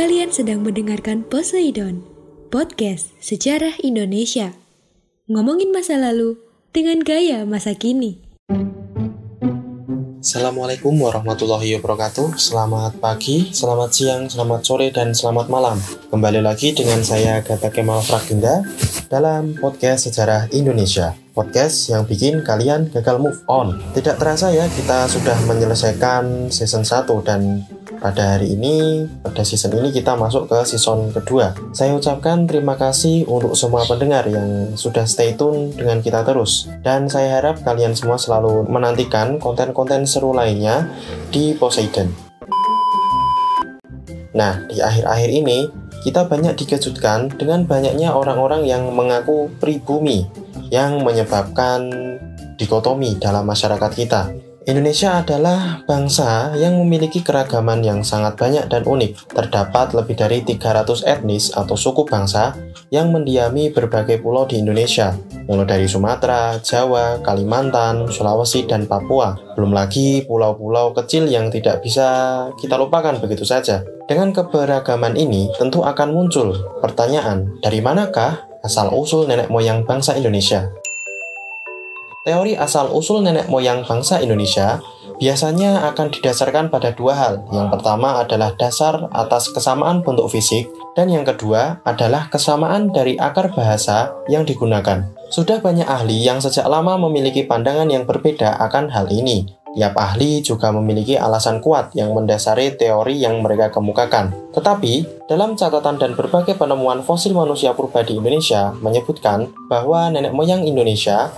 Kalian sedang mendengarkan Poseidon, podcast sejarah Indonesia. Ngomongin masa lalu dengan gaya masa kini. Assalamualaikum warahmatullahi wabarakatuh Selamat pagi, selamat siang, selamat sore, dan selamat malam Kembali lagi dengan saya Gata Kemal Fragenda Dalam podcast Sejarah Indonesia Podcast yang bikin kalian gagal move on Tidak terasa ya kita sudah menyelesaikan season 1 Dan pada hari ini, pada season ini kita masuk ke season kedua. Saya ucapkan terima kasih untuk semua pendengar yang sudah stay tune dengan kita terus. Dan saya harap kalian semua selalu menantikan konten-konten seru lainnya di Poseidon. Nah, di akhir-akhir ini, kita banyak dikejutkan dengan banyaknya orang-orang yang mengaku pribumi yang menyebabkan dikotomi dalam masyarakat kita. Indonesia adalah bangsa yang memiliki keragaman yang sangat banyak dan unik. Terdapat lebih dari 300 etnis atau suku bangsa yang mendiami berbagai pulau di Indonesia, mulai dari Sumatera, Jawa, Kalimantan, Sulawesi, dan Papua. Belum lagi pulau-pulau kecil yang tidak bisa kita lupakan begitu saja. Dengan keberagaman ini, tentu akan muncul pertanyaan, dari manakah asal-usul nenek moyang bangsa Indonesia? Teori asal-usul nenek moyang bangsa Indonesia biasanya akan didasarkan pada dua hal. Yang pertama adalah dasar atas kesamaan bentuk fisik, dan yang kedua adalah kesamaan dari akar bahasa yang digunakan. Sudah banyak ahli yang sejak lama memiliki pandangan yang berbeda akan hal ini. Tiap ahli juga memiliki alasan kuat yang mendasari teori yang mereka kemukakan. Tetapi, dalam catatan dan berbagai penemuan fosil manusia purba di Indonesia menyebutkan bahwa nenek moyang Indonesia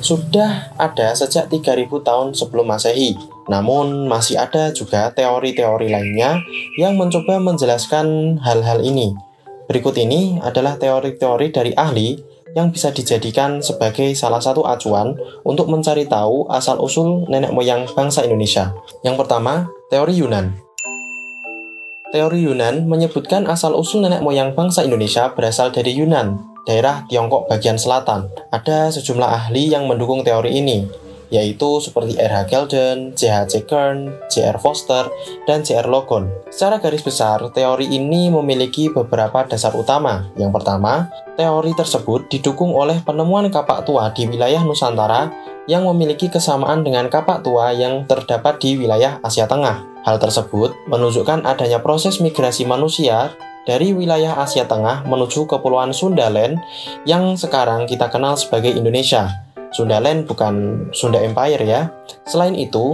sudah ada sejak 3000 tahun sebelum Masehi. Namun masih ada juga teori-teori lainnya yang mencoba menjelaskan hal-hal ini. Berikut ini adalah teori-teori dari ahli yang bisa dijadikan sebagai salah satu acuan untuk mencari tahu asal-usul nenek moyang bangsa Indonesia. Yang pertama, teori Yunan. Teori Yunan menyebutkan asal-usul nenek moyang bangsa Indonesia berasal dari Yunan, daerah Tiongkok bagian selatan. Ada sejumlah ahli yang mendukung teori ini, yaitu seperti R.H. Gelden, J.H.C. Kern, J.R. Foster, dan J.R. Logan. Secara garis besar, teori ini memiliki beberapa dasar utama. Yang pertama, teori tersebut didukung oleh penemuan kapak tua di wilayah Nusantara yang memiliki kesamaan dengan kapak tua yang terdapat di wilayah Asia Tengah. Hal tersebut menunjukkan adanya proses migrasi manusia dari wilayah Asia Tengah menuju Kepulauan Sundaland yang sekarang kita kenal sebagai Indonesia. Sundaland bukan Sunda Empire ya. Selain itu,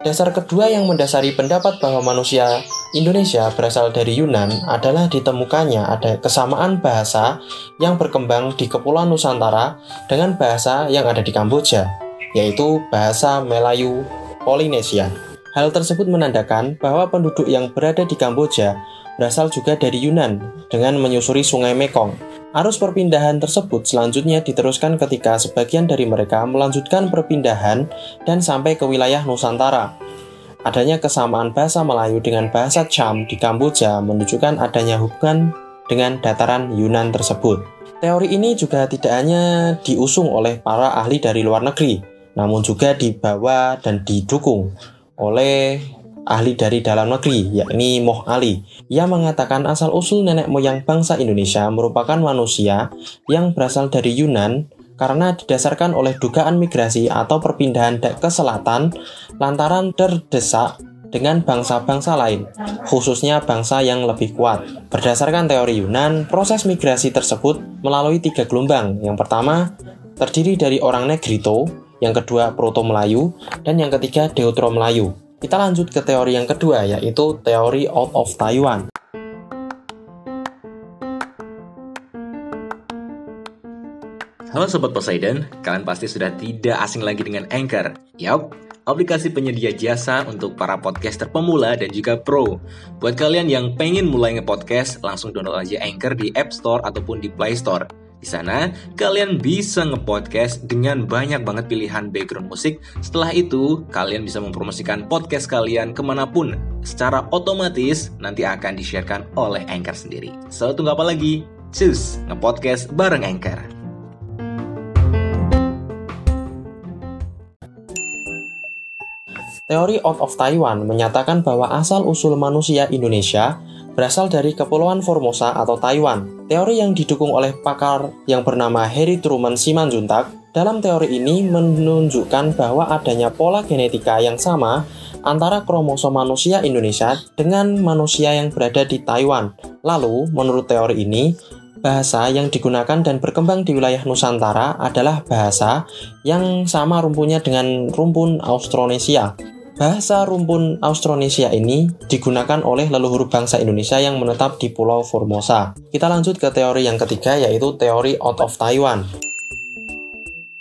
dasar kedua yang mendasari pendapat bahwa manusia Indonesia berasal dari Yunan adalah ditemukannya ada kesamaan bahasa yang berkembang di Kepulauan Nusantara dengan bahasa yang ada di Kamboja, yaitu bahasa Melayu Polinesia. Hal tersebut menandakan bahwa penduduk yang berada di Kamboja berasal juga dari Yunan dengan menyusuri sungai Mekong. Arus perpindahan tersebut selanjutnya diteruskan ketika sebagian dari mereka melanjutkan perpindahan dan sampai ke wilayah Nusantara. Adanya kesamaan bahasa Melayu dengan bahasa Cham di Kamboja menunjukkan adanya hubungan dengan dataran Yunan tersebut. Teori ini juga tidak hanya diusung oleh para ahli dari luar negeri, namun juga dibawa dan didukung oleh ahli dari dalam negeri, yakni Moh Ali. Ia mengatakan asal-usul nenek moyang bangsa Indonesia merupakan manusia yang berasal dari Yunan karena didasarkan oleh dugaan migrasi atau perpindahan ke selatan lantaran terdesak dengan bangsa-bangsa lain, khususnya bangsa yang lebih kuat. Berdasarkan teori Yunan, proses migrasi tersebut melalui tiga gelombang. Yang pertama, terdiri dari orang Negrito, yang kedua Proto Melayu, dan yang ketiga Deutro Melayu. Kita lanjut ke teori yang kedua, yaitu teori out of Taiwan. Halo Sobat Poseidon, kalian pasti sudah tidak asing lagi dengan Anchor. Yup, aplikasi penyedia jasa untuk para podcaster pemula dan juga pro. Buat kalian yang pengen mulai nge-podcast, langsung download aja Anchor di App Store ataupun di Play Store. Di sana, kalian bisa nge-podcast dengan banyak banget pilihan background musik. Setelah itu, kalian bisa mempromosikan podcast kalian ke mana pun. Secara otomatis, nanti akan di-sharekan oleh Anchor sendiri. So, tunggu apa lagi? Cus, nge-podcast bareng Anchor. Teori Out of Taiwan menyatakan bahwa asal-usul manusia Indonesia berasal dari Kepulauan Formosa atau Taiwan. Teori yang didukung oleh pakar yang bernama Harry Truman Simanjuntak, dalam teori ini menunjukkan bahwa adanya pola genetika yang sama antara kromosom manusia Indonesia dengan manusia yang berada di Taiwan. Lalu, menurut teori ini, bahasa yang digunakan dan berkembang di wilayah Nusantara adalah bahasa yang sama rumpunnya dengan rumpun Austronesia. Bahasa rumpun Austronesia ini digunakan oleh leluhur bangsa Indonesia yang menetap di Pulau Formosa. Kita lanjut ke teori yang ketiga yaitu teori out of Taiwan.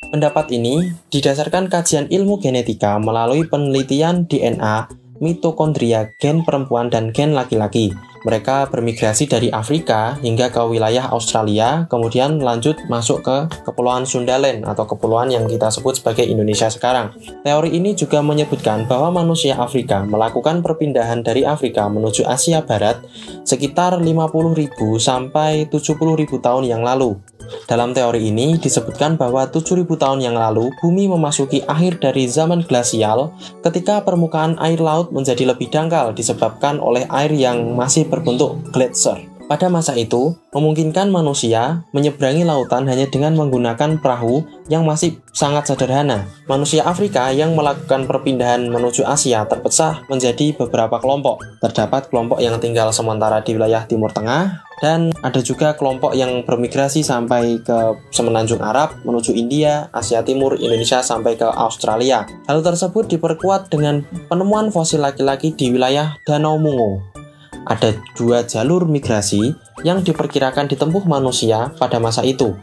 Pendapat ini didasarkan kajian ilmu genetika melalui penelitian DNA, mitokondria, gen perempuan dan gen laki-laki. Mereka bermigrasi dari Afrika hingga ke wilayah Australia, kemudian lanjut masuk ke Kepulauan Sundaland atau kepulauan yang kita sebut sebagai Indonesia sekarang. Teori ini juga menyebutkan bahwa manusia Afrika melakukan perpindahan dari Afrika menuju Asia Barat sekitar 50.000 sampai 70.000 tahun yang lalu. Dalam teori ini disebutkan bahwa 7000 tahun yang lalu bumi memasuki akhir dari zaman glasial ketika permukaan air laut menjadi lebih dangkal disebabkan oleh air yang masih berbentuk gletser. Pada masa itu, memungkinkan manusia menyeberangi lautan hanya dengan menggunakan perahu yang masih sangat sederhana. Manusia Afrika yang melakukan perpindahan menuju Asia terpecah menjadi beberapa kelompok. Terdapat kelompok yang tinggal sementara di wilayah Timur Tengah, dan ada juga kelompok yang bermigrasi sampai ke semenanjung Arab menuju India, Asia Timur, Indonesia sampai ke Australia. Hal tersebut diperkuat dengan penemuan fosil laki-laki di wilayah Danau Mungo ada dua jalur migrasi yang diperkirakan ditempuh manusia pada masa itu,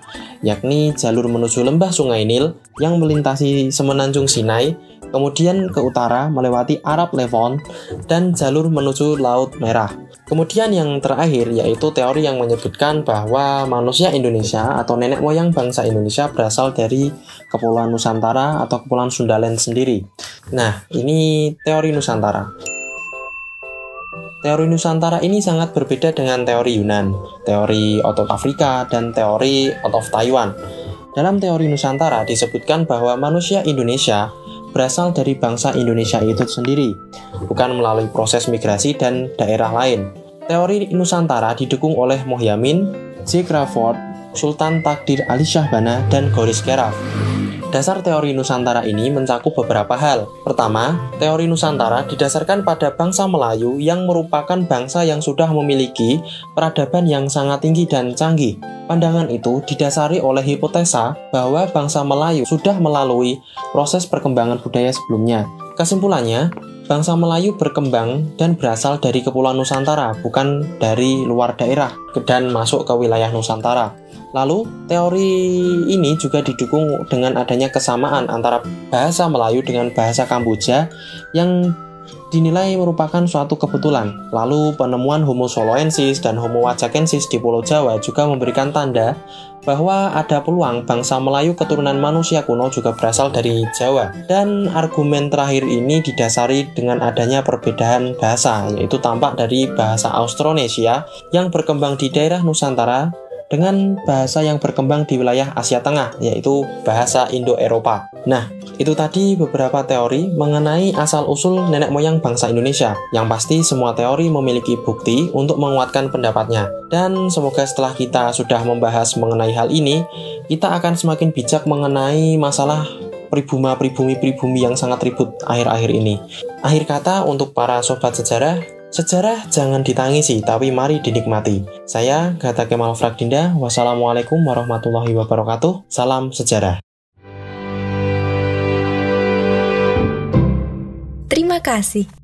yakni jalur menuju lembah Sungai Nil yang melintasi semenanjung Sinai, kemudian ke utara melewati Arab Levant, dan jalur menuju Laut Merah. Kemudian yang terakhir yaitu teori yang menyebutkan bahwa manusia Indonesia atau nenek moyang bangsa Indonesia berasal dari Kepulauan Nusantara atau Kepulauan Sundaland sendiri. Nah, ini teori Nusantara. Teori Nusantara ini sangat berbeda dengan teori Yunan, teori out of Afrika, dan teori out of Taiwan. Dalam teori Nusantara disebutkan bahwa manusia Indonesia berasal dari bangsa Indonesia itu sendiri, bukan melalui proses migrasi dan daerah lain. Teori Nusantara didukung oleh Mohyamin, J. Sultan Takdir Ali Syahbana, dan Goris Keraf. Dasar teori Nusantara ini mencakup beberapa hal. Pertama, teori Nusantara didasarkan pada bangsa Melayu yang merupakan bangsa yang sudah memiliki peradaban yang sangat tinggi dan canggih. Pandangan itu didasari oleh hipotesa bahwa bangsa Melayu sudah melalui proses perkembangan budaya sebelumnya. Kesimpulannya, bangsa Melayu berkembang dan berasal dari Kepulauan Nusantara, bukan dari luar daerah dan masuk ke wilayah Nusantara. Lalu, teori ini juga didukung dengan adanya kesamaan antara bahasa Melayu dengan bahasa Kamboja yang dinilai merupakan suatu kebetulan. Lalu, penemuan Homo soloensis dan Homo wajakensis di Pulau Jawa juga memberikan tanda bahwa ada peluang bangsa Melayu keturunan manusia kuno juga berasal dari Jawa. Dan argumen terakhir ini didasari dengan adanya perbedaan bahasa, yaitu tampak dari bahasa Austronesia yang berkembang di daerah Nusantara dengan bahasa yang berkembang di wilayah Asia Tengah, yaitu bahasa Indo-Eropa. Nah, itu tadi beberapa teori mengenai asal-usul nenek moyang bangsa Indonesia. Yang pasti semua teori memiliki bukti untuk menguatkan pendapatnya. Dan semoga setelah kita sudah membahas mengenai hal ini, kita akan semakin bijak mengenai masalah pribumi-pribumi-pribumi yang sangat ribut akhir-akhir ini. Akhir kata untuk para sobat sejarah, Sejarah jangan ditangisi, tapi mari dinikmati. Saya Gata Kemal Frakdinda, wassalamualaikum warahmatullahi wabarakatuh, salam sejarah. Terima kasih.